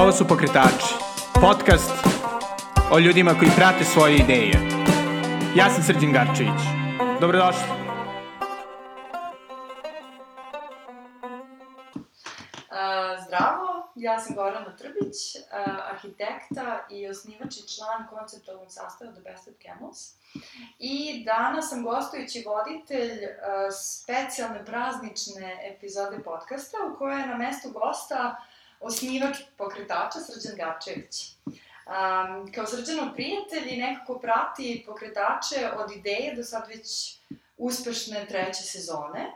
Ovo su Pokretači, podcast o ljudima koji prate svoje ideje. Ja sam Srđan Garčević. Dobrodošli. Uh, zdravo, ja sam Gorana Trbić, uh, arhitekta i osnivač i član konceptualnog sastava The Best of Camels. I danas sam gostujući voditelj uh, specijalne praznične epizode podcasta u kojoj je na mestu gosta osnivač pokretača Srđan Gačević. Um, kao Srđanov prijatelj i nekako prati pokretače od ideje do sad već uspešne treće sezone.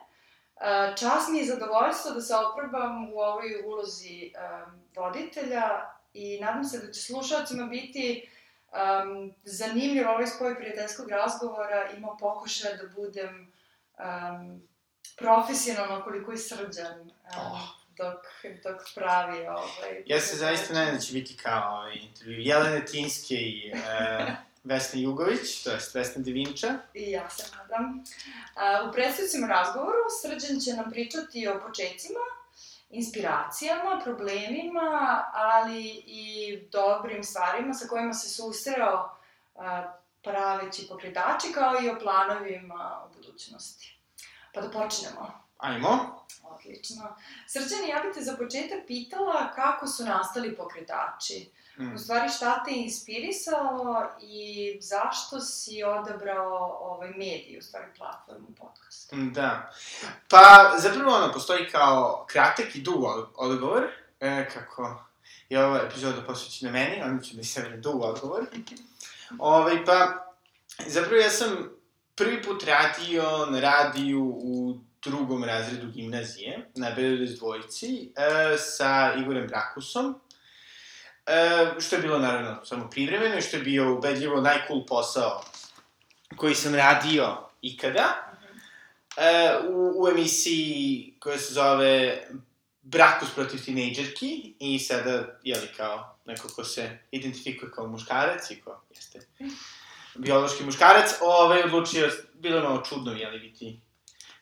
Uh, čast mi je zadovoljstvo da se oprobam u ovoj ulozi um, voditelja i nadam se da će slušalcima biti um, zanimljiv ovaj spoj prijateljskog razgovora. Imao pokušaj da budem um, profesionalno koliko i srđan. Um, Oh. Dok, dok pravi ovaj... Ja se zaista nadam da će biti kao ovaj intervju Jelene Tinske i uh, Vesne Jugović, to je Vesna Devinča. I ja se nadam. A, u predstavicima razgovoru Srđan će nam pričati o početcima, inspiracijama, problemima, ali i dobrim stvarima sa kojima se susreo a, praveći pokretači, kao i o planovima u budućnosti. Pa da počnemo. Ajmo. Odlično. Srđan, ja bih te za početak pitala kako su nastali pokretači. Mm. U stvari šta te je inspirisalo i zašto si odabrao ovaj medij, u stvari platformu podcast? Da. Pa, zapravo ono, postoji kao kratak i dug od- odgovor, e, kako je ova epizoda posvećena meni, onda ću da izabrem dug odgovor. Ovaj, pa, zapravo ja sam prvi put radio na radiju u drugom razredu gimnazije, na BDS dvojici, e, sa Igorem Brakusom, e, što je bilo naravno samo privremeno i što je bio ubedljivo najcool posao koji sam radio ikada. E, u, u emisiji koja se zove Brakus protiv tinejdžerki i sada, jeli, kao neko ko se identifikuje kao muškarac i ko jeste biološki muškarac, ovaj, odlučio, bilo je malo čudno, jeli, biti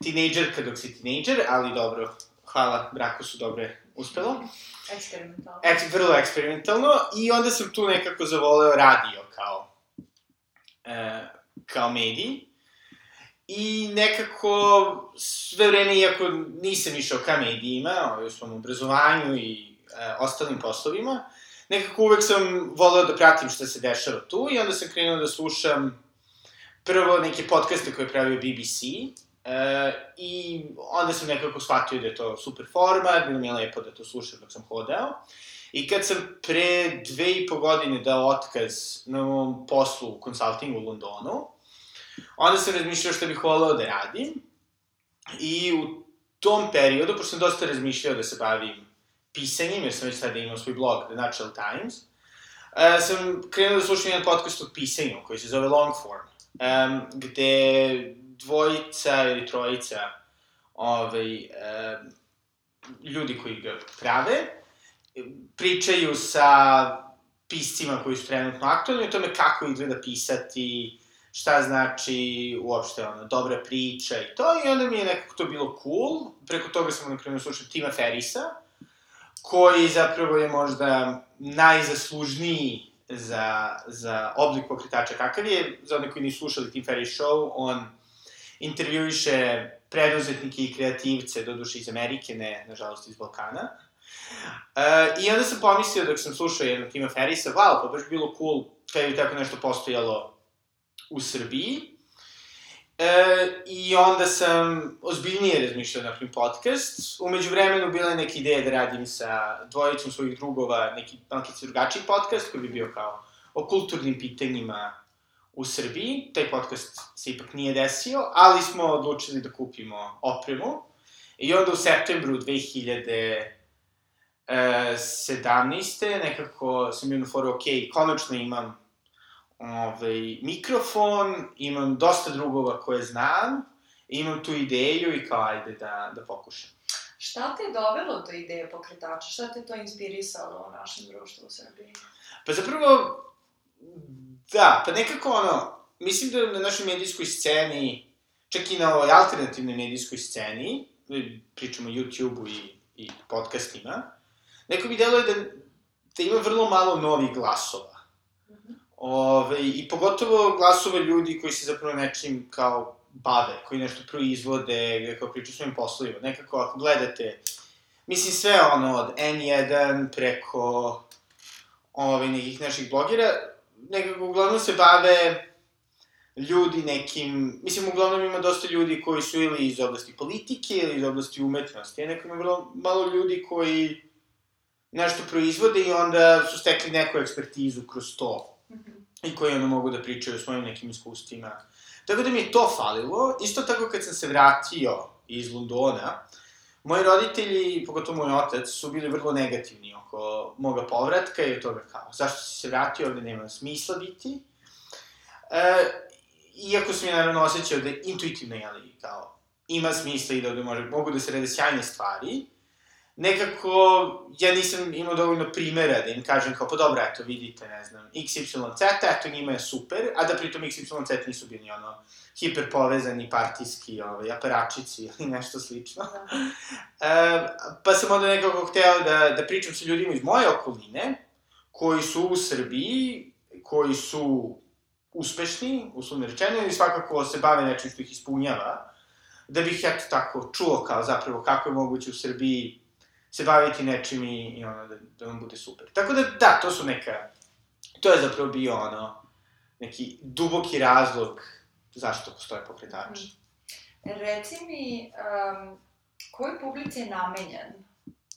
tinejdžerka dok si tinejdžer, ali dobro, hvala Brakusu, dobro je uspelo. Eksperimentalno. Ek, vrlo eksperimentalno i onda sam tu nekako zavoleo radio kao, e, kao medij. I nekako sve vreme, iako nisam išao ka medijima, ovaj, u svom obrazovanju i e, ostalim poslovima, nekako uvek sam voleo da pratim šta se dešava tu i onda sam krenuo da slušam prvo neke podcaste koje je pravio BBC, e, i onda sam nekako shvatio da je to super format, bilo mi je lepo da to slušam dok sam hodao. I kad sam pre dve i po godine dao otkaz na mom poslu u konsultingu u Londonu, onda sam razmišljao šta bih volao da radim. I u tom periodu, pošto sam dosta razmišljao da se bavim pisanjem, jer sam već tada imao svoj blog, The Natural Times, uh, sam krenuo da slušam jedan podcast o pisanju, koji se zove Long Form, um, gde dvojica ili trojica ovaj, um, ljudi koji ga prave, pričaju sa piscima koji su trenutno aktualni o tome kako izgleda pisati, šta znači uopšte ono, dobra priča i to, i onda mi je nekako to bilo cool. Preko toga sam onda krenuo slušati Tima Ferisa, koji zapravo je možda najzaslužniji za, za oblik pokretača kakav je. Za one koji nisu slušali Tim Ferriss Show, on intervjuiše preduzetnike i kreativce, doduše iz Amerike, ne, nažalost, iz Balkana. E, I onda sam pomislio dok sam slušao jednog Tima Ferisa, wow, pa baš bilo cool kada bi tako nešto postojalo u Srbiji. E, I onda sam ozbiljnije razmišljao na napravim podcast. Umeđu vremenu bila je neka ideja da radim sa dvojicom svojih drugova neki malkice drugačiji podcast koji bi bio kao o kulturnim pitanjima u Srbiji. Taj podcast se ipak nije desio, ali smo odlučili da kupimo opremu. I onda u septembru 2000 e, 17. nekako sam bio na foru, ok, konačno imam ovaj, mikrofon, imam dosta drugova koje znam, imam tu ideju i kao ajde da, da pokušam. Šta te je dovelo do ideje pokretača? Šta te to inspirisalo u našem društvu u Srbiji? Pa zapravo, da, pa nekako ono, mislim da na našoj medijskoj sceni, čak i na ovoj alternativnoj medijskoj sceni, pričamo o YouTube-u i, i podcastima, neko mi deluje da da ima vrlo malo novih glasova. Ove, I pogotovo glasova ljudi koji se zapravo nečim kao bave, koji nešto proizvode, kao pričaju svojim poslovima. Nekako, ako gledate, mislim sve ono, od N1 preko ove, nekih naših blogera, nekako uglavnom se bave ljudi nekim, mislim, uglavnom ima dosta ljudi koji su ili iz oblasti politike ili iz oblasti umetnosti, a neko ima vrlo malo ljudi koji nešto proizvode i onda su stekli neku ekspertizu kroz to i koji onda mogu da pričaju o svojim nekim iskustvima. Tako da mi je to falilo. Isto tako kad sam se vratio iz Londona, moji roditelji, pogotovo moj otac, su bili vrlo negativni oko moga povratka i toga kao, zašto si se vratio, ovde nema smisla biti. E, iako sam je naravno osjećao da intuitivno, jeli, kao, ima smisla i da ovde može, mogu da se rede sjajne stvari, nekako, ja nisam imao dovoljno primera da im kažem kao, pa dobro, eto, vidite, ne znam, XYZ, eto, njima je super, a da pritom XYZ nisu bili ono, hiper povezani partijski, ovaj, aparačici ili nešto slično. Da. e, pa sam onda nekako hteo da, da pričam sa ljudima iz moje okoline, koji su u Srbiji, koji su uspešni, uslovno rečeno, ili svakako se bave nečim što ih ispunjava, da bih, eto, tako čuo kao zapravo kako je moguće u Srbiji se baviti nečim i, i ono, da, da vam bude super. Tako da, da, to su neka, to je zapravo bio ono, neki duboki razlog zašto postoje pokretači. Mm. Reci mi, um, kojoj publici je namenjen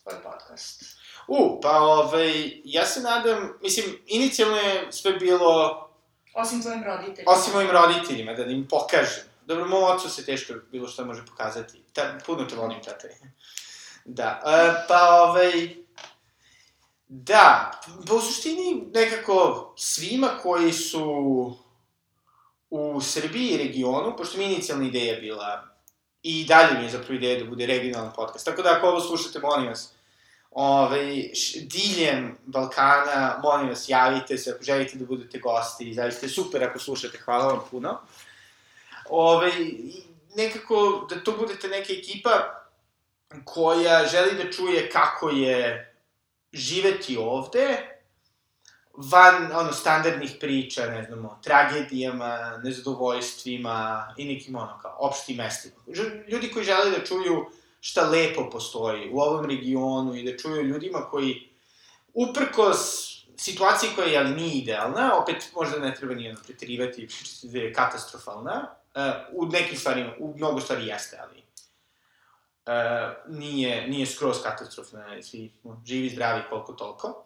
tvoj podcast? U, pa ovaj, ja se nadam, mislim, inicijalno je sve bilo... Osim tvojim roditeljima. Osim mojim roditeljima, da im pokažem. Dobro, moj ocu se teško bilo što može pokazati. Ta, puno te volim, tate. Da, e, pa ovaj... Da, u suštini nekako svima koji su u Srbiji i regionu, pošto mi inicijalna ideja bila i dalje mi je zapravo ideja da bude regionalan podcast. Tako da ako ovo slušate, molim vas, ovaj, diljem Balkana, molim vas, javite se ako želite da budete gosti, zaista je super ako slušate, hvala vam puno. Ovaj, nekako, da to budete neka ekipa koja želi da čuje kako je živeti ovde, van, ono, standardnih priča, ne znam, o tragedijama, nezadovoljstvima i nekim, ono, kao, opštim mestima. Ljudi koji žele da čuju šta lepo postoji u ovom regionu i da čuju ljudima koji, uprkos situaciji koja je, ali nije idealna, opet možda ne treba ni ono preterivati i pričati da je katastrofalna, uh, u nekim stvarima, u mnogo stvari jeste, ali uh, nije, nije skroz katastrofalna, svi živi, zdravi, koliko toliko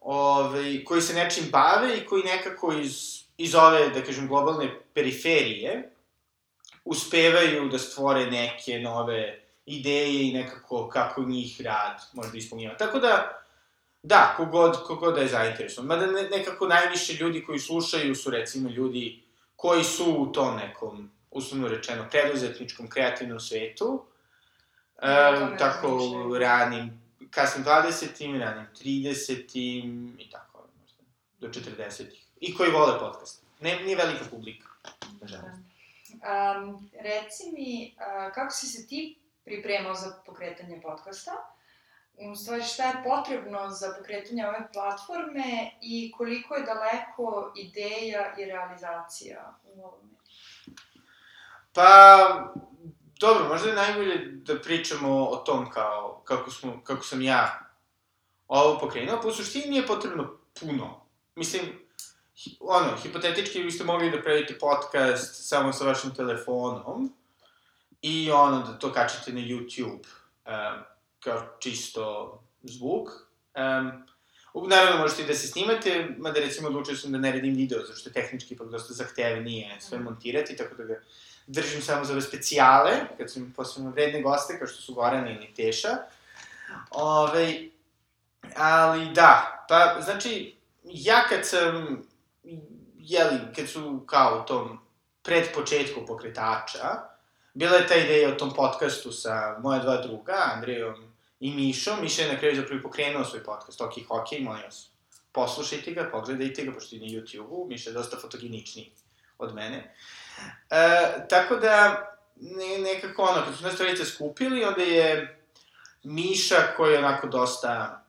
ove, koji se nečim bave i koji nekako iz, iz ove, da kažem, globalne periferije uspevaju da stvore neke nove ideje i nekako kako njih rad možda ispunjava. Tako da, da, kogod, kogod da je zainteresovan. Mada ne, nekako najviše ljudi koji slušaju su recimo ljudi koji su u tom nekom, uslovno rečeno, preduzetničkom, kreativnom svetu, e, tako ranim kasnim 20-im, ranim 30-im i tako, možda, do 40-ih. I koji vole podcast. Ne, nije velika publika, nažalost. Um, reci mi, uh, kako si se ti pripremao za pokretanje podcasta? U stvari, šta je potrebno za pokretanje ove platforme i koliko je daleko ideja i realizacija u ovome? Pa, Dobro, možda je najbolje da pričamo o tom kao, kako, smo, kako sam ja ovo pokrenuo, pa u suštini nije potrebno puno. Mislim, ono, hipotetički vi ste mogli da pravite podcast samo sa vašim telefonom i ono, da to kačete na YouTube um, kao čisto zvuk. Um, naravno, možete i da se snimate, mada recimo odlučio sam da ne radim video, zašto je tehnički ipak dosta zahtevnije sve montirati, tako da ga držim samo za ove specijale, kad su mi posebno vredne goste, kao što su Gorana ili Teša. Ove, ali da, pa znači, ja kad sam, jeli, kad su kao u tom pred početku pokretača, bila je ta ideja o tom podcastu sa moja dva druga, Andrejom i Mišom. Miša je na kraju zapravo pokrenuo svoj podcast, Ok, Hockey, molim vas, poslušajte ga, pogledajte ga, pošto je na YouTube-u, Miša je dosta fotogeničniji od mene. E, tako da, ne, nekako ono, kad su nas trojice skupili, onda je Miša, koji je onako dosta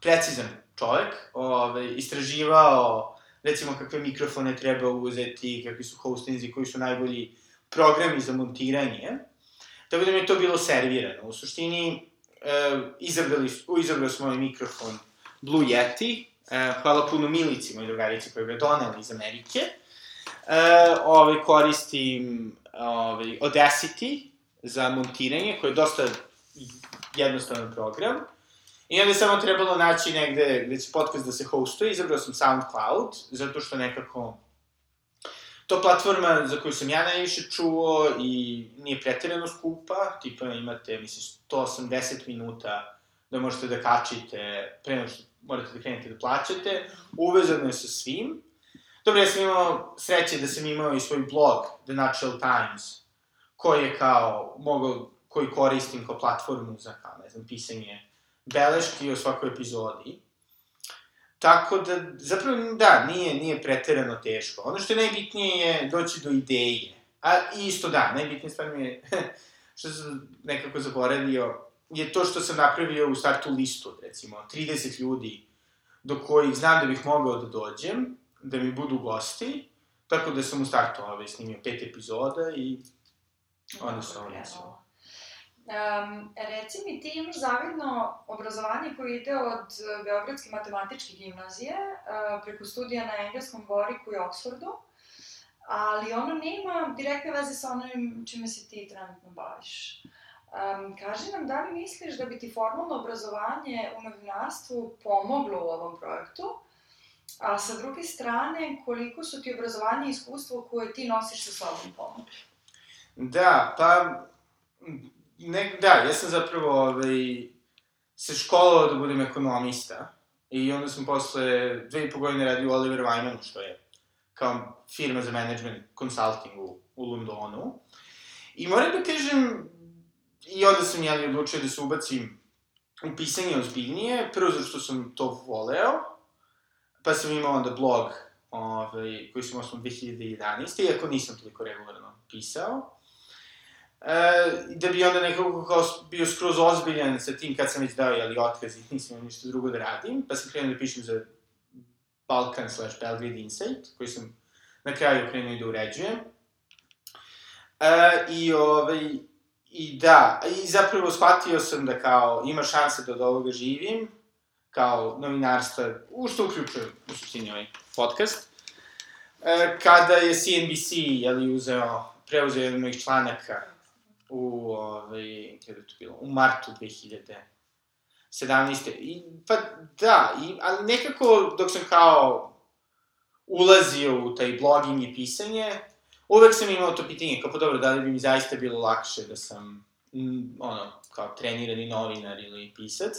precizan čovek, ovaj, istraživao recimo kakve mikrofone treba uzeti, kakvi su hostinzi, koji su najbolji programi za montiranje. Tako da mi je to bilo servirano. U suštini, e, izabrali, izabrali smo ovaj mikrofon Blue Yeti, e, hvala puno Milici, moj drugarici koja ga je donela iz Amerike. E, ovaj, koristim ovaj, Audacity za montiranje, koji je dosta jednostavan program. I onda je samo trebalo naći negde gde će podcast da se hostuje, izabrao sam SoundCloud, zato što nekako to platforma za koju sam ja najviše čuo i nije pretjerano skupa, tipa imate, mislim, 180 minuta da možete da kačite, pre nego što morate da krenete da plaćate, uvezano je sa svim. Dobro, ja sam imao sreće da sam imao i svoj blog, The Natural Times, koji je kao, mogao, koji koristim kao platformu za, kao, ne znam, pisanje beleški o svakoj epizodi. Tako da, zapravo, da, nije, nije preterano teško. Ono što je najbitnije je doći do ideje. A isto da, najbitnija stvar mi je, što sam nekako zaboravio, je to što sam napravio u startu listu, recimo, 30 ljudi do kojih znam da bih mogao da dođem, da mi budu gosti, tako da sam u startu ovaj, snimio pet epizoda i onda se ovo desilo. Um, reci mi, ti imaš zavidno obrazovanje koje ide od Beogradske matematičke gimnazije uh, preko studija na engleskom Goriku i Oksfordu, ali ono nema direktne veze sa onim čime se ti trenutno baviš. Um, kaži nam, da li misliš da bi ti formalno obrazovanje u novinarstvu pomoglo u ovom projektu, a sa druge strane, koliko su ti obrazovanje i iskustvo koje ti nosiš sa sobom pomogli? Da, pa ne, da, ja sam zapravo ovaj, se školovao da budem ekonomista i onda sam posle dve i po godine radio u Oliver Wyman, što je kao firma za management consulting u, u Londonu. I moram da kažem, i onda sam ja odlučio da se ubacim u pisanje ozbiljnije, prvo zato što sam to voleo, pa sam imao onda blog ovaj, koji sam osnovno 2011. Iako nisam toliko regularno pisao. E, da bi onda nekako kao bio skroz ozbiljan sa tim kad sam već dao jeli, otkaz i nisam imao ništa drugo da radim, pa sam krenuo da pišem za Balkan slash Belgrade Insight, koji sam na kraju krenuo i da uređujem. E, I ovaj, I da, i zapravo shvatio sam da kao ima šanse da od ovoga živim, kao novinarstva, u što uključujem u suštini ovaj podcast. E, kada je CNBC, jeli, uzeo, preuzeo jedan mojih članaka u, ovaj, kada je to bilo, u martu 2017. I, pa da, i, ali nekako dok sam kao ulazio u taj blogging i pisanje, uvek sam imao to pitanje, kao pa dobro, da li bi mi zaista bilo lakše da sam, m, ono, kao trenirani novinar ili pisac.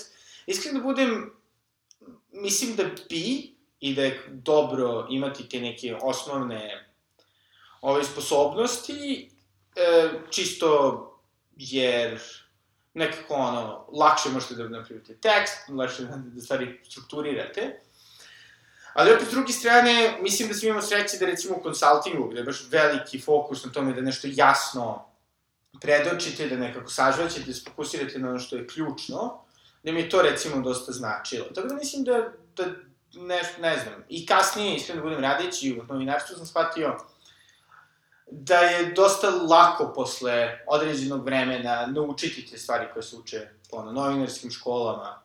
Iskreno da budem, mislim da bi, i da je dobro imati te neke osnovne ove sposobnosti, e, čisto jer nekako ono, lakše možete da napravite tekst, lakše da, da stvari strukturirate. Ali opet, s druge strane, mislim da svi imamo sreće da recimo u konsultingu, gde je baš veliki fokus na tome da nešto jasno predočite, da nekako sažvaćete, da se fokusirate na ono što je ključno, da mi je to recimo dosta značilo. Tako da mislim da, da ne, ne znam, i kasnije, iskreno da budem radeći u novinarstvu, sam shvatio da je dosta lako posle određenog vremena naučiti te stvari koje se uče ono, novinarskim školama,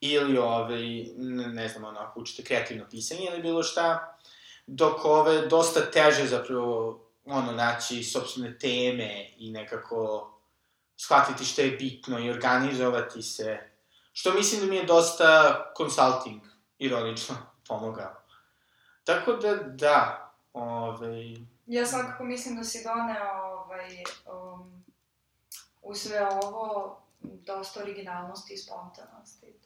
ili, ovaj, ne znam, ono, ako učite kreativno pisanje ili bilo šta, dok ove, dosta teže zapravo, ono, naći sobstvene teme i nekako shvatiti šta je bitno i organizovati se, što mislim da mi je dosta consulting, ironično, pomogao. Tako da, da, ovaj... Ja svakako mislim da si doneo ovaj, um, u sve ovo dosta originalnosti i spontanosti.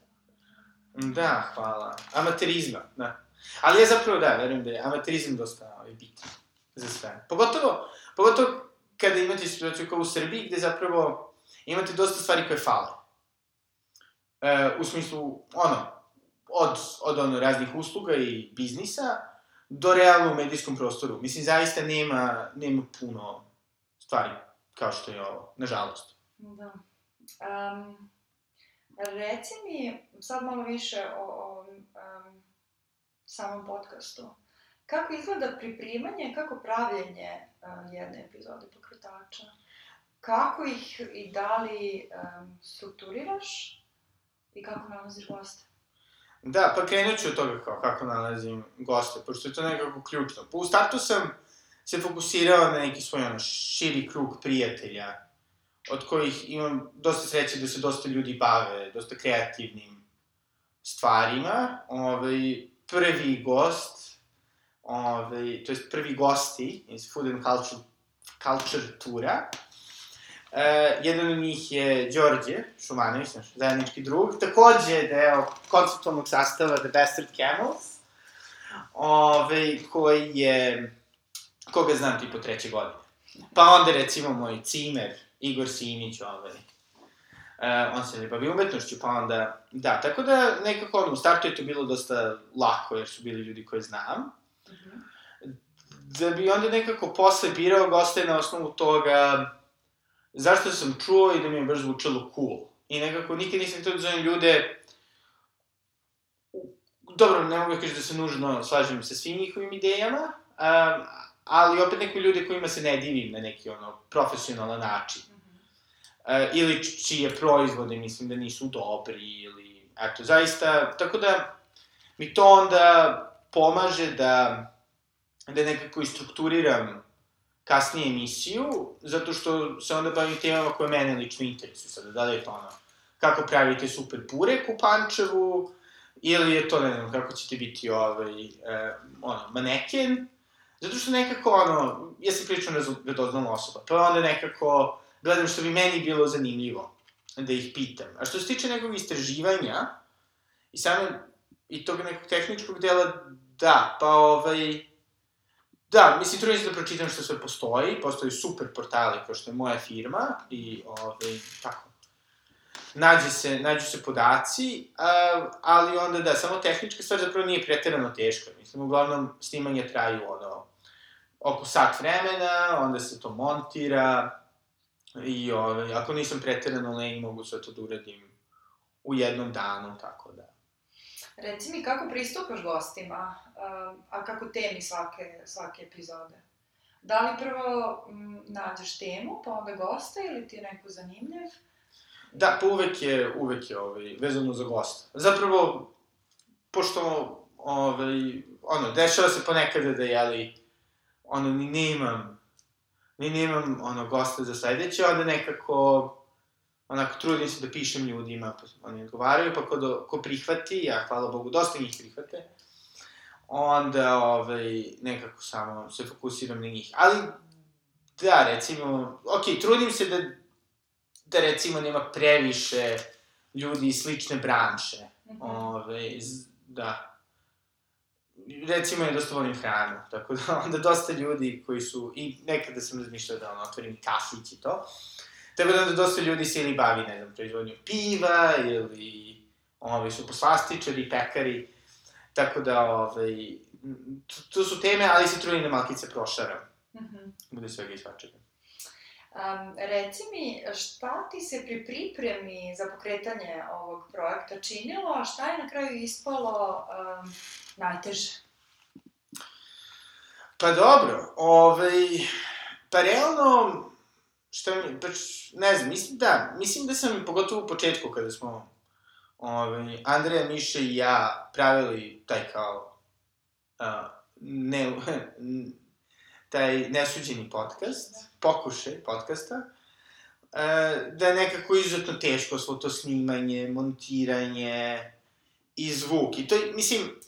Da, hvala. Amaterizma, da. Ali ja zapravo da, verujem da je amaterizam dosta ovaj, bitan za sve. Pogotovo, pogotovo kada imate situaciju kao u Srbiji, gde zapravo imate dosta stvari koje fale. E, u smislu, ono, od, od ono raznih usluga i biznisa do realno u medijskom prostoru. Mislim, zaista nema, nema puno stvari kao što je ovo, nažalost. Da. Um, reci mi sad malo više o, o um, samom podcastu. Kako izgleda pripremanje, kako pravljenje uh, jedne epizode pokretača? Kako ih i da li um, strukturiraš i kako nalaziš goste? Da, pa krenut ću od toga kao kako nalazim goste, pošto je to nekako ključno. Pa u startu sam se fokusirao na neki svoj ono, širi krug prijatelja, od kojih imam dosta sreće da se dosta ljudi bave, dosta kreativnim stvarima. Ovaj, prvi gost, ove, to jest prvi gosti iz Food and Culture, Culture Tura, Uh, jedan od njih je Đorđe Šumanović, naš zajednički drug, takođe deo konceptualnog sastava The Bastard Camels, ove, koji je, koga znam tipo treće godine. Pa onda recimo moj cimer, Igor Simić, ovaj, uh, on se ne bavi umetnošću, pa onda, da, tako da nekako ono, u startu je to bilo dosta lako, jer su bili ljudi koje znam. Da bi onda nekako posle birao goste na osnovu toga zašto sam čuo i da mi je baš zvučalo cool. I nekako nikad nisam htio da zovem ljude dobro, ne mogu da kažem da se nužno slažem sa svim njihovim idejama, um, ali opet neko ljude kojima se ne divim na neki ono profesionalan način. Mm -hmm. uh, ili čije proizvode mislim da nisu dobri ili eto zaista tako da mi to onda pomaže da da nekako istrukturiram kasnije emisiju, zato što se onda bavim temama koje mene lično interesuju. Sada, da li je to ono, kako pravite super purek u Pančevu, ili je to, ne znam, kako ćete biti ovaj, eh, ono, maneken, zato što nekako, ono, ja sam prilično radoznala osoba, pa onda nekako gledam što bi meni bilo zanimljivo da ih pitam. A što se tiče nekog istraživanja, i samo, i tog nekog tehničkog dela, da, pa ovaj, Da, mislim, trudim se da pročitam što sve postoji, postoji super portali kao što je moja firma i ovaj, tako. Nađe se, nađu se podaci, a, ali onda da, samo tehnička stvar zapravo nije preterano teška. Mislim, uglavnom snimanje traju ono, oko sat vremena, onda se to montira i ovaj, ako nisam preterano lenj, mogu sve to da uradim u jednom danu, tako da. Reci mi kako pristupaš gostima, a kako temi svake, svake epizode? Da li prvo m, nađeš temu, pa onda gosta, ili ti je neko zanimljiv? Da, pa uvek je, uvek je ovaj, vezano za gosta. Zapravo, pošto, ovaj, ono, dešava se ponekada da, jeli, ono, ni nemam, ni nemam, ono, gosta za sledeće, onda nekako onako trudim se da pišem ljudima, pa oni odgovaraju, pa ko, do, ko prihvati, ja hvala Bogu, dosta njih prihvate, onda ovaj, nekako samo se fokusiram na njih. Ali, da, recimo, ok, trudim se da, da recimo nema previše ljudi iz slične branše. Mm -hmm. Ove, ovaj, da. Recimo, ja dosta volim hranu, tako da onda dosta ljudi koji su, i nekada sam razmišljao da ono, otvorim kafić i to, uh, Tako da dosta ljudi se ili bavi, ne znam, proizvodnju piva ili ovi, su poslastičari, pekari. Tako da, ovaj, to su teme, ali se trudim da malkice prošaram. Mm -hmm. Bude svega i svačega. Um, reci mi, šta ti se pri pripremi za pokretanje ovog projekta činilo, a šta je na kraju ispalo um, najteže? Pa dobro, ovaj, pa realno, šta mi, pa ne znam, mislim da, mislim da sam pogotovo u početku kada smo ovaj, Andreja, Miše i ja pravili taj kao uh, ne, taj nesuđeni podcast, pokušaj podcasta, uh, da je nekako izuzetno teško svo to snimanje, montiranje i zvuk. I to, mislim,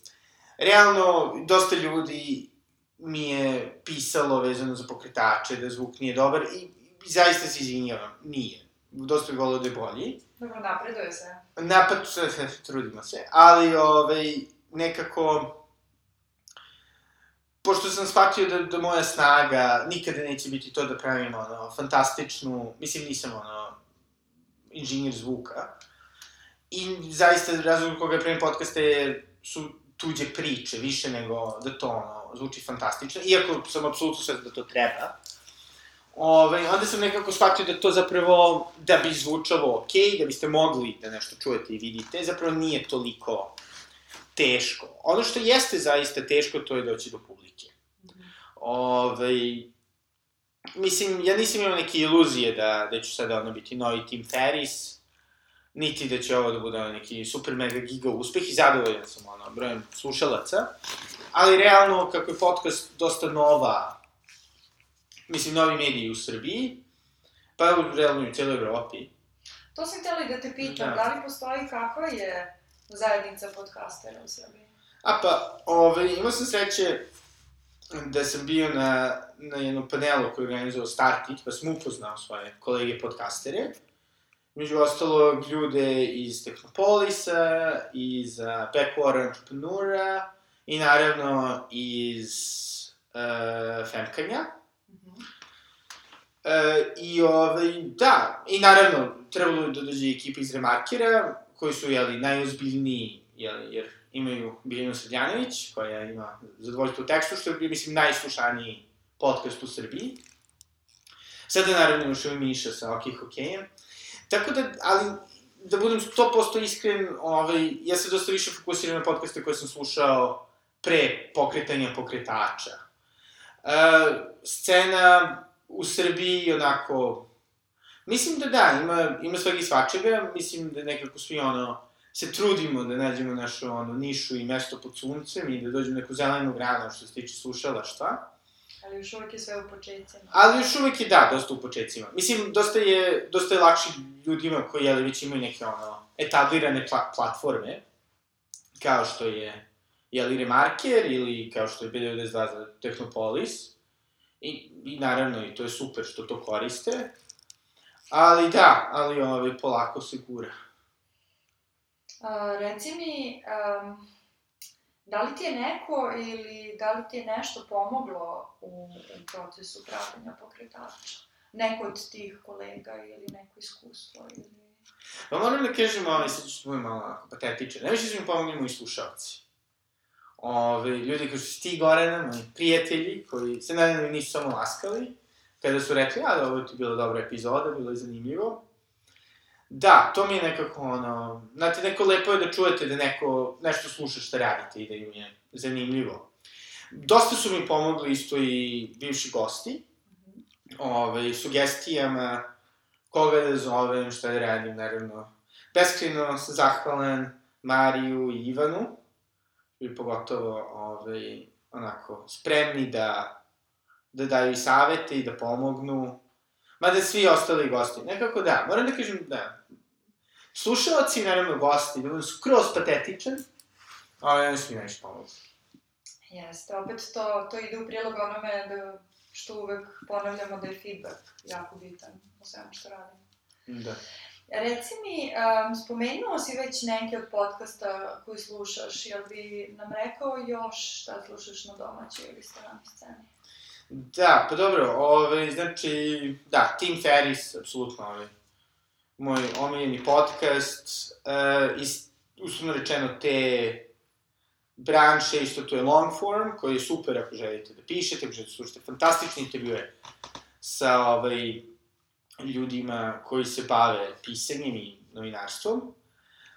realno, dosta ljudi mi je pisalo vezano za pokretače, da zvuk nije dobar i zaista se izvinjavam, nije. Dosta bi volio da je bolji. Dobro, napreduje se. Napad, trudimo se, ali ovaj, nekako, pošto sam shvatio da, da moja snaga nikada neće biti to da pravim ono, fantastičnu, mislim nisam ono, inženjer zvuka, i zaista razlog koga pravim podcaste je, su tuđe priče, više nego da to ono, zvuči fantastično, iako sam apsolutno sve da to treba. Ove, onda sam nekako shvatio da to zapravo, da bi zvučalo okay, da biste mogli da nešto čujete i vidite, zapravo nije toliko teško. Ono što jeste zaista teško, to je doći do publike. Ove, mislim, ja nisam imao neke iluzije da, da ću sada ono biti novi Tim Ferris, niti da će ovo da bude neki super mega giga uspeh i zadovoljan sam ono, brojem slušalaca. Ali realno, kako je podcast dosta nova, mislim, novi mediji u Srbiji, pa realno i u cijeloj Evropi. To sam htjela i da te pitam, da. da li postoji kakva je zajednica podcastera u Srbiji? A pa, ove, ovaj, imao sam sreće da sam bio na, na jednom panelu koji je organizovao Startit, pa sam upoznao svoje kolege podcastere. Među ostalo ljude iz Technopolisa, iz uh, Backwater Entrepreneur-a i naravno iz uh, Femkanja. Uh, I ovaj, da, i naravno, trebalo da dođe ekipa iz Remarkera, koji su, jeli, najozbiljniji, jeli, jer imaju Biljanu Sredjanović, koja ima zadovoljstvo u tekstu, što je, mislim, najslušaniji podcast u Srbiji. Sada, naravno, još i Miša sa OK Hokejem. Tako da, ali, da budem 100% iskren, ovaj, ja se dosta više fokusiram na podcaste koje sam slušao pre pokretanja pokretača. Uh, scena u Srbiji, onako, mislim da da, ima, ima svega i svačega, mislim da nekako svi, ono, se trudimo da nađemo našu ono, nišu i mesto pod suncem i da dođemo neku zelenu granu što se tiče slušala, šta. Ali još uvek je sve u početcima. Ali još uvek je, da, dosta u početcima. Mislim, dosta je, dosta je lakše ljudima koji, jeli, već imaju neke, ono, etablirane pla platforme, kao što je, jeli, Remarker ili kao što je B92 za Technopolis. I, I naravno, i to je super što to koriste. Ali da, ali ovaj, polako se gura. A, reci mi, um, da li ti je neko ili da li ti je nešto pomoglo u, u procesu pravljanja pokretača? Neko od tih kolega ili neko iskustvo ili... Pa moram da kažem, ovaj, sad ću bude malo onako patetičan. Ne više su mi pomogli moji slušalci. Ove, ljudi koji su ti Gorana, moji prijatelji, koji se nadam nisu samo laskali, kada su rekli, a da ovo ti bila dobra epizoda, bilo je zanimljivo. Da, to mi je nekako ono, znate, neko lepo je da čujete da neko nešto sluša šta radite i da im je zanimljivo. Dosta su mi pomogli isto i bivši gosti, ove, sugestijama, koga da zovem, šta da radim, naravno. Beskreno sam zahvalan Mariju i Ivanu, i pogotovo, ovaj, onako, spremni da, da daju i savete i da pomognu. Mada svi ostali gosti. Nekako da, moram da kažem da. Slušalci, naravno gosti, da budu skroz patetičan, ali oni su mi najviše pomogli. Jeste, opet to, to ide u prilog onome da, što uvek ponavljamo da je feedback jako bitan u svemu što radimo. Da. Reci mi, um, spomenuo si već neke od podcasta koji slušaš, jel bi nam rekao još šta slušaš na domaćoj ili stranoj sceni? Da, pa dobro, ove, znači, da, Tim Ferris, apsolutno, ove, ovaj, moj omiljeni podcast, uh, iz, uslovno rečeno, te branše, isto to je long form, koji je super ako želite da pišete, ako želite da slušate fantastične intervjue sa ovaj, ljudima koji se bave pisanjem i novinarstvom.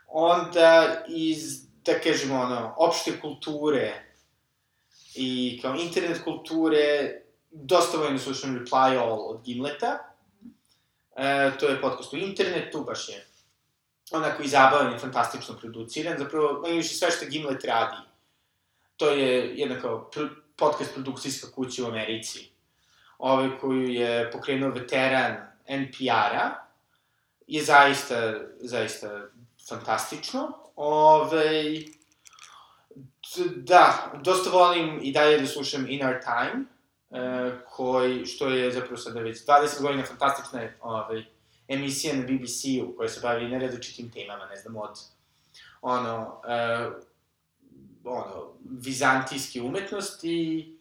Onda iz, da kažemo, ono, opšte kulture i kao internet kulture, dosta voljno slušam Reply All od Gimleta. E, to je podcast u internetu, baš je onako i zabavan i fantastično produciran. Zapravo, meni više sve što Gimlet radi, to je jedna kao pr podcast produkcijska kuća u Americi, ovaj koju je pokrenuo veteran NPR-a, je zaista, zaista fantastično. Ove, da, dosta volim i dalje da slušam In Our Time, e, koji, što je zapravo sada već 20 godina fantastična ovaj, emisija na BBC-u koja se bavi nerazličitim temama, ne znam, od ono, e, ono, vizantijske umetnosti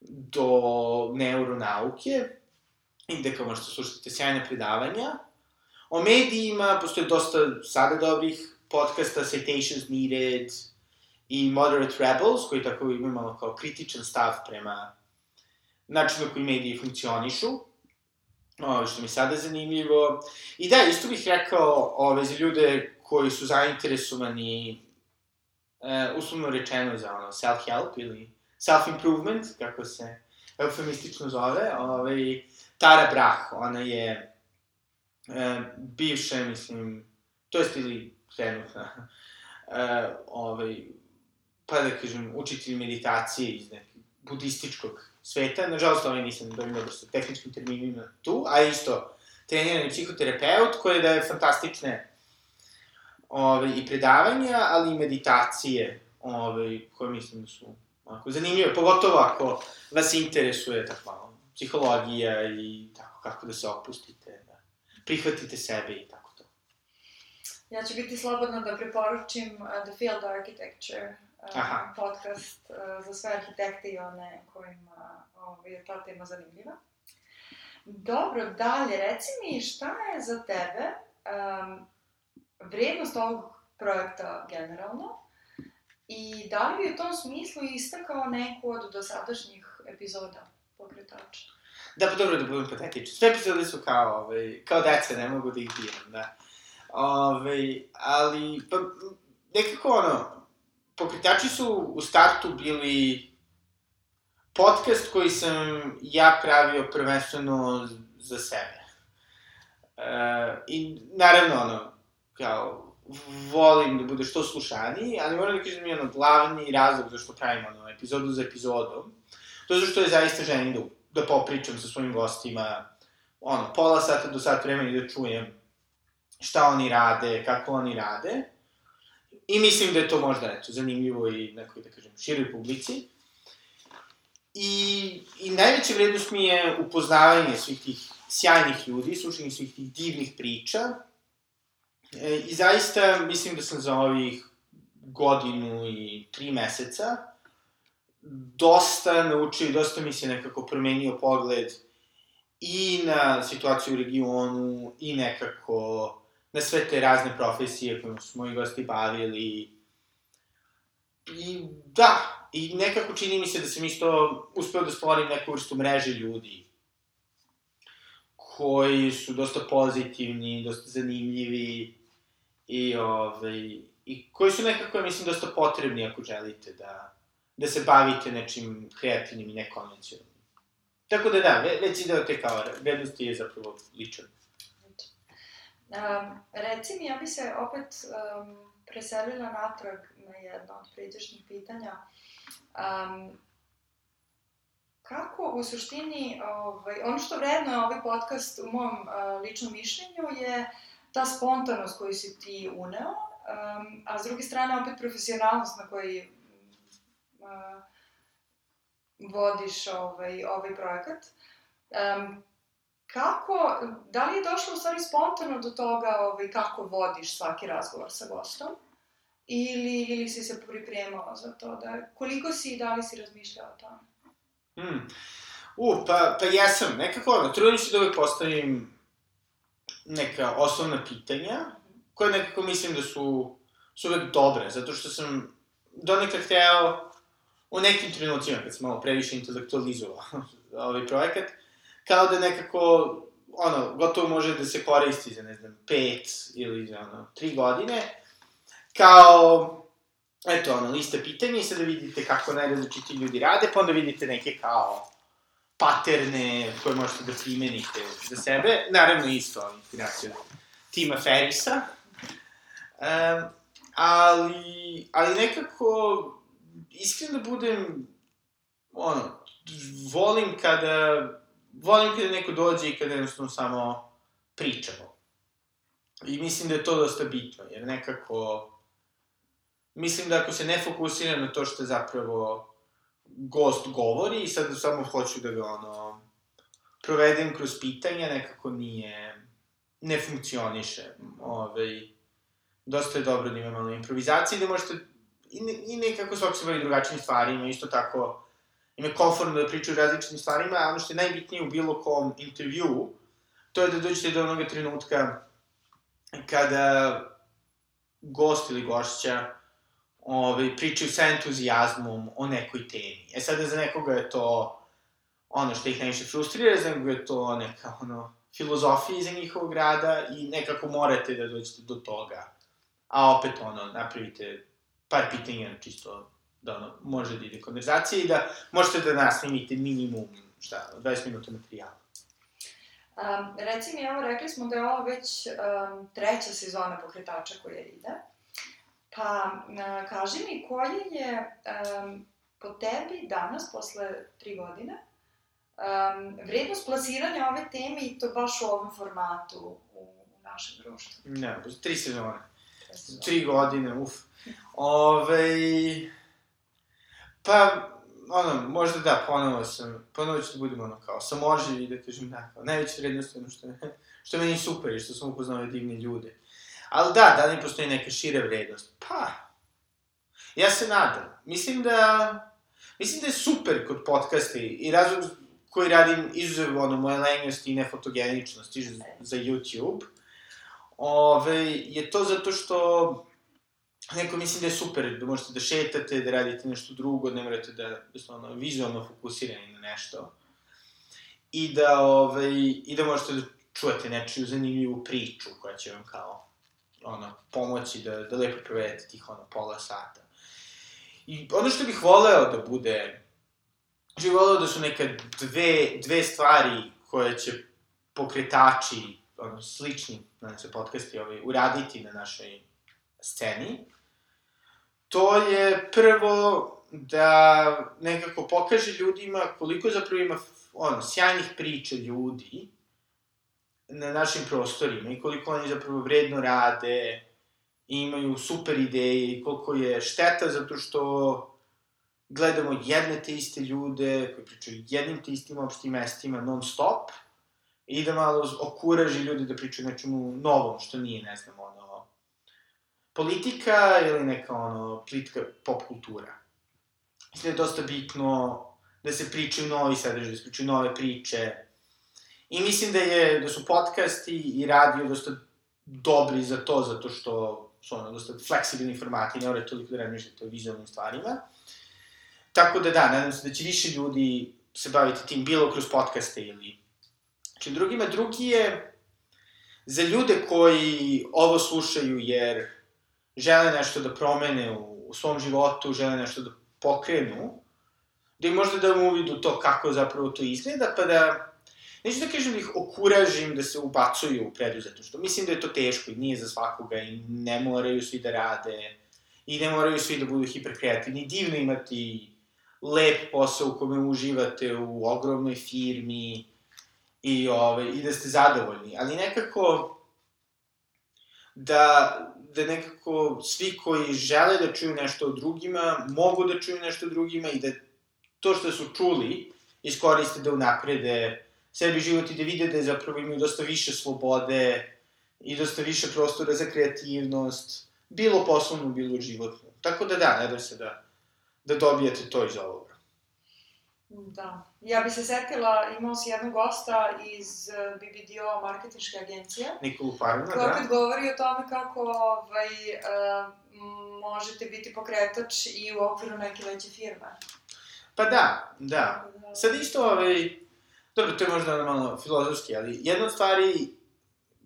do neuronauke, i gde kao možete slušati sjajne predavanja. O medijima postoje dosta sada dobrih podcasta, Citations Needed i Moderate Rebels, koji tako imaju malo kao kritičan stav prema načinu na koji mediji funkcionišu. Ovo što mi sada zanimljivo. I da, isto bih rekao ove, za ljude koji su zainteresovani, e, uslovno rečeno za ono, self-help ili self-improvement, kako se eufemistično zove, ovaj, Tara Brach, ona je e, bivša, mislim, to jest ili trenutna, e, ovaj, pa da kažem, učitelj meditacije iz nekog budističkog sveta. Nažalost, ovaj nisam dovoljno dobro sa tehničkim terminima tu, a isto trenirani psihoterapeut koji daje fantastične ove, i predavanja, ali i meditacije ove, koje mislim da su onako zanimljive, pogotovo ako vas interesuje tako malo psihologija i tako kako da se opustite, da prihvatite sebe i tako to. Ja ću biti slobodna da preporučim uh, The Field Architecture uh, Aha. podcast uh, za sve arhitekte i one kojima ovaj, je ta tema zanimljiva. Dobro, dalje, reci mi šta je za tebe um, vrednost ovog projekta generalno i da li bi u tom smislu istakao neku od dosadašnjih epizoda pokretača? Da, pa dobro da budem patetičan. Sve epizode su kao, ovaj, kao deca, ne mogu da ih biram, da. Ove, ali, pa, nekako ono, pokretači su u startu bili podcast koji sam ja pravio prvenstveno za sebe. E, I naravno, ono, kao, volim da bude što slušaniji, ali moram da kažem je ono glavni razlog zašto pravim ono epizodu za epizodom, to je zašto je zaista želim da, da popričam sa svojim gostima, ono, pola sata do sat vremena i da čujem šta oni rade, kako oni rade. I mislim da je to možda, eto, zanimljivo i nekoj, da kažem, široj publici. I, I najveća vrednost mi je upoznavanje svih tih sjajnih ljudi, slušanje svih tih divnih priča. E, I zaista mislim da sam za ovih godinu i tri meseca dosta naučio i dosta mi se nekako promenio pogled i na situaciju u regionu i nekako na sve te razne profesije kojima su moji gosti bavili. I da, i nekako čini mi se da sam isto uspeo da stvorim neku vrstu mreže ljudi koji su dosta pozitivni, dosta zanimljivi i, ovaj, i koji su nekako, mislim, dosta potrebni ako želite da, da se bavite nečim kreativnim i nekonvencionalnim. Tako da da, već deo te kao vrednosti je zapravo ličan. Um, reci mi, ja bi se opet um, preselila natrag na jedno od pređašnjih pitanja. Um, kako u suštini, ovaj, ono što vredno je ovaj podcast u mom uh, ličnom mišljenju je ta spontanost koju si ti uneo, um, a s druge strane opet profesionalnost na koji uh, vodiš ovaj, ovaj projekat. Um, kako, da li je došlo u stvari spontano do toga ovaj, kako vodiš svaki razgovor sa gostom? Ili, ili si se pripremao za to? Da, koliko si i da li si razmišljao o tome? Hmm. U, pa, pa jesam, nekako ono, trudim se da uvek postavim neka osnovna pitanja, koje nekako mislim da su, su uvek dobre, zato što sam donekle hteo u nekim trenucima, kad sam malo previše intelektualizovao ovaj projekat, kao da nekako, ono, gotovo može da se koristi za, ne znam, pet ili za, ono, tri godine, kao, eto, ono, lista pitanja i sada vidite kako najrazličiti ljudi rade, pa onda vidite neke kao paterne koje možete da primenite za sebe. Naravno, isto inspiracija Tima Ferisa. Um, ali, ali nekako, iskreno da budem, ono, volim kada, volim kada neko dođe i kada jednostavno samo pričamo. I mislim da je to dosta bitno, jer nekako, mislim da ako se ne fokusiram na to što zapravo gost govori i sad samo hoću da ga ono provedem kroz pitanja, nekako nije, ne funkcioniše. Ovaj, dosta je dobro da ima malo improvizacije da možete i, ne, i nekako svako se bavi drugačijim stvarima, isto tako im je komfortno da pričaju različitim stvarima, a ono što je najbitnije u bilo kom intervju, to je da dođete do onoga trenutka kada gost ili gošća ovaj, pričaju sa entuzijazmom o nekoj temi. E sada za nekoga je to ono što ih najviše frustrira, za nekoga je to neka ono filozofije iza njihovog rada i nekako morate da dođete do toga. A opet, ono, napravite par pitanja, čisto da ono, može da ide konverzacija i da možete da nasnimite minimum, šta, 20 minuta materijala. Um, reci mi, evo, rekli smo da je ovo već um, treća sezona pokretača koja ide. Pa, uh, kaži mi, koja je um, po tebi danas, posle tri godine, um, vrednost plasiranja ove teme i to baš u ovom formatu u, u našem društvu? Ne, tri sezone. Tri godine, uf. Ove, pa, ono, možda da, ponovo sam, ponovo ću da budem ono kao, samoživ i da kažem da, kao, najveća vrednost ono što, što meni super i što sam upoznao divne ljude. Ali da, da li postoji neka šira vrednost? Pa, ja se nadam. Mislim da, mislim da je super kod podcasta i razlog koji radim izuzev ono, moje lenjosti i nefotogeničnosti za YouTube, ove, je to zato što neko mislim da je super, da možete da šetate, da radite nešto drugo, ne morate da, da ste ono, vizualno fokusirani na nešto. I da, ovaj, I da možete da čujete nečiju zanimljivu priču koja će vam kao ono, pomoći da, da lepo provedete tih ono, pola sata. I ono što bih voleo da bude, što bih voleo da su neka dve, dve stvari koje će pokretači, ono, slični, na se podcasti, ovaj, uraditi na našoj sceni, to je prvo da nekako pokaže ljudima koliko zapravo ima ono, sjajnih priča ljudi na našim prostorima i koliko oni zapravo vredno rade i imaju super ideje i koliko je šteta zato što gledamo jedne te iste ljude koji pričaju jednim te istim opštim mestima non stop i da malo okuraži ljudi da pričaju nečemu novom što nije, ne znam, ono, politika ili neka ono, plitka pop kultura. Mislim da je dosta bitno da se pričaju novi sadržaj, da pričaju nove priče. I mislim da je, da su podcasti i radio dosta dobri za to, zato što su ono, dosta fleksibilni formati, ne morate toliko da razmišljate o vizualnim stvarima. Tako da da, nadam se da će više ljudi se baviti tim, bilo kroz podcaste ili čim drugima. Drugi je za ljude koji ovo slušaju jer žele nešto da promene u, u svom životu, žele nešto da pokrenu, da im možda dam uvid u to kako zapravo to izgleda, pa da, neću da kažem da ih okuražim da se ubacuju u preduzetništvo. Mislim da je to teško i nije za svakoga i ne moraju svi da rade i ne moraju svi da budu hiperkreativni. Divno imati lep posao u kome uživate u ogromnoj firmi i, ove, ovaj, i da ste zadovoljni. Ali nekako da, da nekako svi koji žele da čuju nešto o drugima, mogu da čuju nešto o drugima i da to što su čuli iskoriste da unaprede sebi život i da vide da zapravo imaju dosta više slobode i dosta više prostora za kreativnost, bilo poslovno, bilo životno. Tako da da, nadam se da, da dobijete to iz ovoga. Da. Ja bi se setila, imao si jednog gosta iz eh, BBDO marketinške agencije. Nikolu Parina, da. Koja govori o tome kako ovaj, uh, možete biti pokretač i u okviru neke veće firme. Pa da, da. Sad isto, ovaj, dobro, to je možda malo filozofski, ali jedna od stvari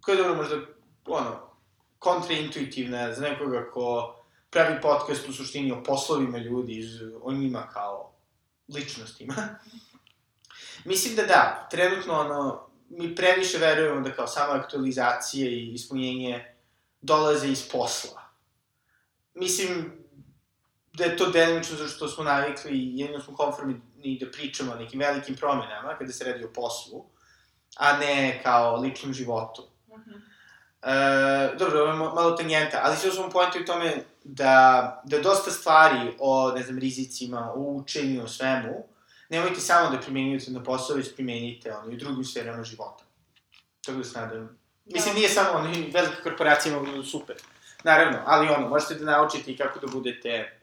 koja je dobro možda, ono, kontraintuitivna za nekoga ko pravi podcast u suštini o poslovima ljudi, o njima kao ličnostima. Mislim da da, trenutno ono, mi previše verujemo da kao sama aktualizacija i ispunjenje dolaze iz posla. Mislim da je to delimično zato što smo navikli i jedino smo konformni da pričamo o nekim velikim promenama kada se radi o poslu, a ne kao ličnom životu. Uh -huh. E, dobro, ovo je malo tangenta, ali sve smo pojenti u tome da, da dosta stvari o, ne znam, rizicima, o učenju, o svemu, nemojte samo da primenjujete na posao, već primenjite ono, i u drugim sferama života. Tako da se nadam. Mislim, nije samo ono, velike korporacije mogu da super. Naravno, ali ono, možete da naučite i kako da budete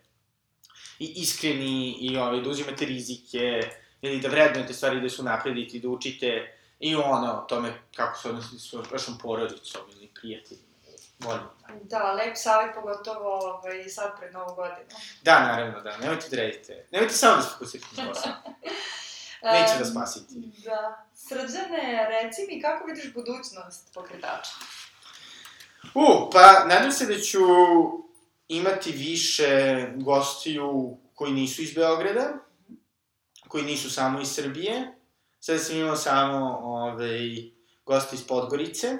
i iskreni i ovaj, da uzimate rizike ili da vrednujete stvari da su napredite i da učite i ono, tome kako se odnosite s vašom porodicom ili prijateljima. Volim. Da, lep savjet, pogotovo ovaj, sad pred novu godinu. Da, naravno, da. Nemojte da radite. Nemojte samo da se fokusirate na posao. neće vas spasiti. Da. Srđane, reci mi kako vidiš budućnost pokretača? U, pa nadam se da ću imati više gostiju koji nisu iz Beograda, koji nisu samo iz Srbije. Sada sam imao samo ovaj, goste iz Podgorice.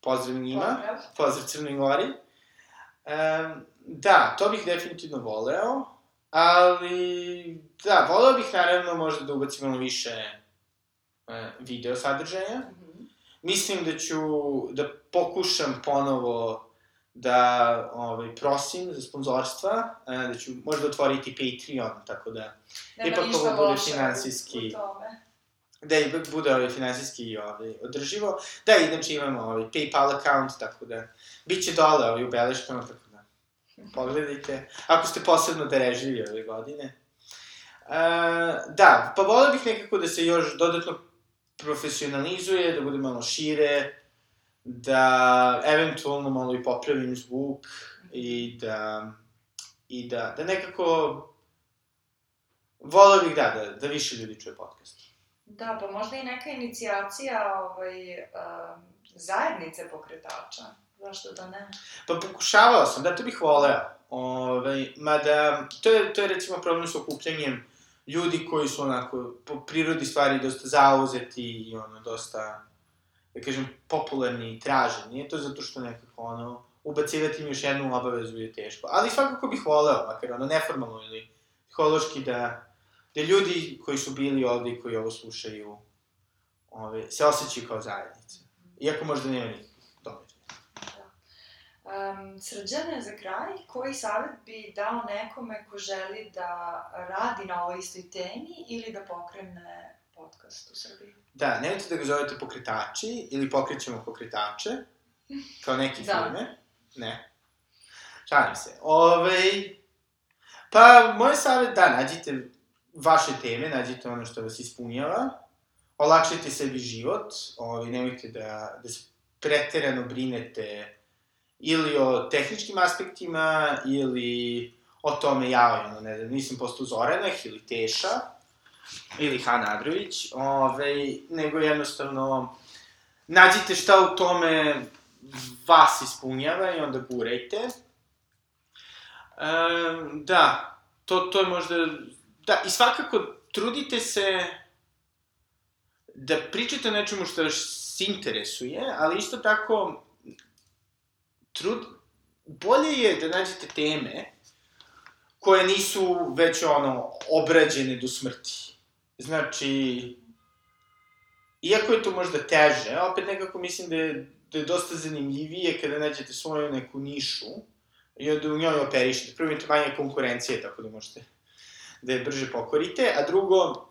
Pozdrav njima. Pozdrav. Pozdrav Crnoj Gori. Um, da, to bih definitivno voleo, ali da, voleo bih naravno možda da ubacim malo više uh, video sadržaja. Mhm. Mislim da ću da pokušam ponovo da ovaj, prosim za sponzorstva, e, da ću možda otvoriti Patreon, tako da, Nema Ipak ništa ovo bude finansijski- u tome. Da ipak bude ovaj, finansijski ovaj, održivo. Da, inače imamo ovaj, PayPal account, tako da, bit će dole ovaj, u beleškama, tako da, pogledajte. Ako ste posebno darežljivi ove godine. E, da, pa volio bih nekako da se još dodatno profesionalizuje, da bude malo šire, da eventualno malo i popravim zvuk i da, i da, da nekako volio bih da, da, da više ljudi čuje podcast. Da, pa možda i neka inicijacija ovaj, um, zajednice pokretača. Zašto da ne? Pa pokušavao sam, da, to bih voleo. Ovaj, mada, to je, to je recimo problem sa okupljanjem ljudi koji su onako, po prirodi stvari, dosta zauzeti i ono, dosta, da kažem, popularni i traženi. Nije to zato što nekako, ono, ubacivati im još jednu obavezu je teško. Ali svakako bih voleo, makar ono, neformalno ili psihološki, da, da ljudi koji su bili ovde i koji ovo slušaju, ove, se osjećaju kao zajednica. Iako možda nema nikakvih događaja. Um, srđane, za kraj, koji savjet bi dao nekome ko želi da radi na ovoj istoj temi ili da pokrene podcast u Srbiji? Da, nemojte da ga zovete pokretači ili pokrećemo pokretače, kao neke Da. firme. Ne. Šalim se. Ove, pa, moj savjet, da, nađite vaše teme, nađite ono što vas ispunjava, olakšajte sebi život, ove, nemojte da, da se preterano brinete ili o tehničkim aspektima, ili o tome, ja, ono, ne znam, nisam postao Zoraneh ili Teša, ili Han Adrović, ovaj, nego jednostavno nađite šta u tome vas ispunjava i onda gurajte. E, da, to, to je možda... Da, i svakako trudite se da pričate o nečemu što vas interesuje, ali isto tako trud, bolje je da nađete teme koje nisu već ono obrađene do smrti. Znači, iako je to možda teže, opet nekako mislim da je, da je dosta zanimljivije kada nađete svoju neku nišu i onda u njoj operišete. Prvo imate manje konkurencije, tako da možete da je brže pokorite, a drugo,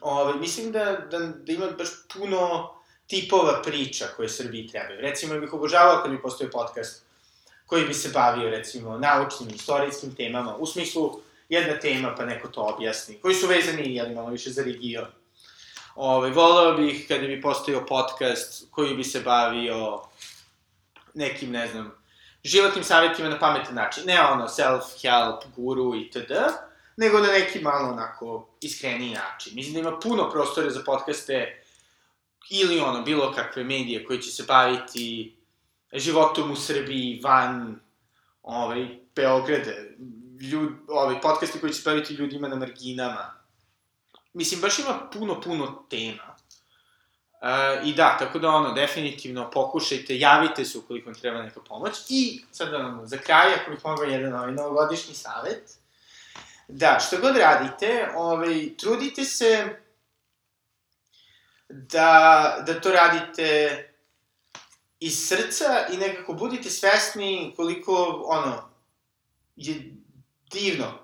ovaj, mislim da, da, da ima baš puno tipova priča koje Srbiji trebaju. Recimo, bih obožavao kad bi postoji podcast koji bi se bavio, recimo, naučnim, istorijskim temama, u smislu jedna tema pa neko to objasni, koji su vezani, jel, malo više za region. Ove, voleo bih kada bi postojao podcast koji bi se bavio nekim, ne znam, životnim savjetima na pametan način. Ne ono self-help, guru i td. Nego na neki malo onako iskreniji način. Mislim da ima puno prostora za podcaste ili ono, bilo kakve medije koji će se baviti životom u Srbiji, van ovaj, Beograda, ljud, ovaj, podcasti koji će se baviti ljudima na marginama. Mislim, baš ima puno, puno tema. Uh, I da, tako da ono, definitivno pokušajte, javite se ukoliko vam treba neka pomoć. I sad ono, za kraj, ako bih mogao jedan ovaj novogodišnji savet, da, što god radite, ovaj, trudite se da, da to radite iz srca i nekako budite svesni koliko, ono, je divno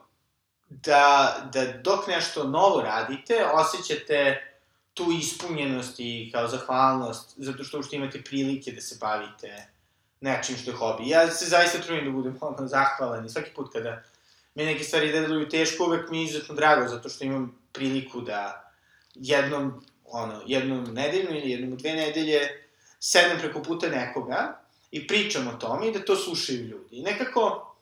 da, da dok nešto novo radite, osjećate tu ispunjenost i kao zahvalnost, zato što uopšte imate prilike da se bavite nečim što je hobi. Ja se zaista trudim da budem ono zahvalan i svaki put kada mi neke stvari deluju teško, uvek mi je izuzetno drago, zato što imam priliku da jednom, ono, jednom nedeljno ili jednom dve nedelje sednem preko puta nekoga i pričam o tome i da to slušaju ljudi. I nekako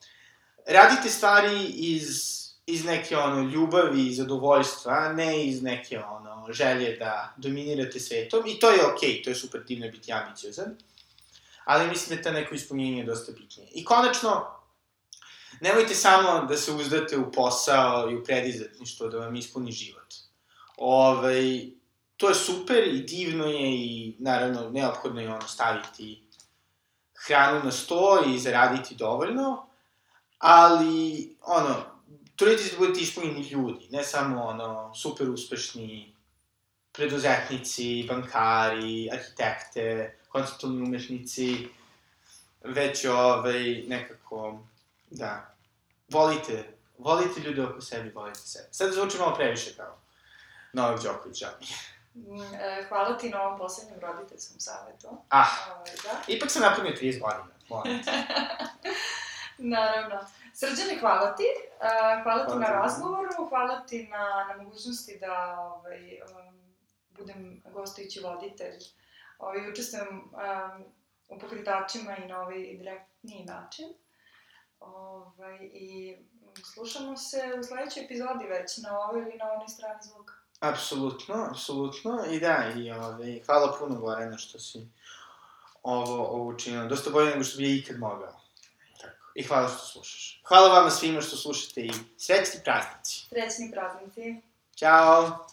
radite stvari iz iz neke ono ljubavi i zadovoljstva, a ne iz neke ono želje da dominirate svetom i to je okej, okay, to je super divno biti ambiciozan. Ali mislim da ta neko ispunjenje je dosta bitnije. I konačno, nemojte samo da se uzdate u posao i u predizatništvo da vam ispuni život. Ove, ovaj, to je super i divno je i naravno neophodno je ono staviti hranu na sto i zaraditi dovoljno, ali ono, trudite se da budete ispunjeni ljudi, ne samo ono, super uspešni preduzetnici, bankari, arhitekte, konceptualni umetnici, već ovaj, nekako, da, volite, volite ljude oko sebi, volite sebe. Sad zvuči malo previše kao Novak Đoković, žao mi mm, e, Hvala ti na ovom poslednjem roditeljskom savjetu. Ah, ovaj, da. ipak sam napunio 30 godina, molim Naravno. Srđane, hvala ti. Uh, hvala ti na razgovoru, hvala ti na, na mogućnosti da ovaj, um, budem gostujući voditelj. Ovaj, učestvujem um, u pokretačima i na ovaj direktniji način. Ovaj, I slušamo se u sledećoj epizodi već na ovoj ili na onoj strani zvuka. Apsolutno, apsolutno. I da, i ovaj, hvala puno Gorena što si ovo, ovo učinila. Dosta bolje nego što bi je ikad mogao. Tako. I hvala što slušaš. Hvala vama svima što slušate i srećni praznici. Srećni praznici. Ćao.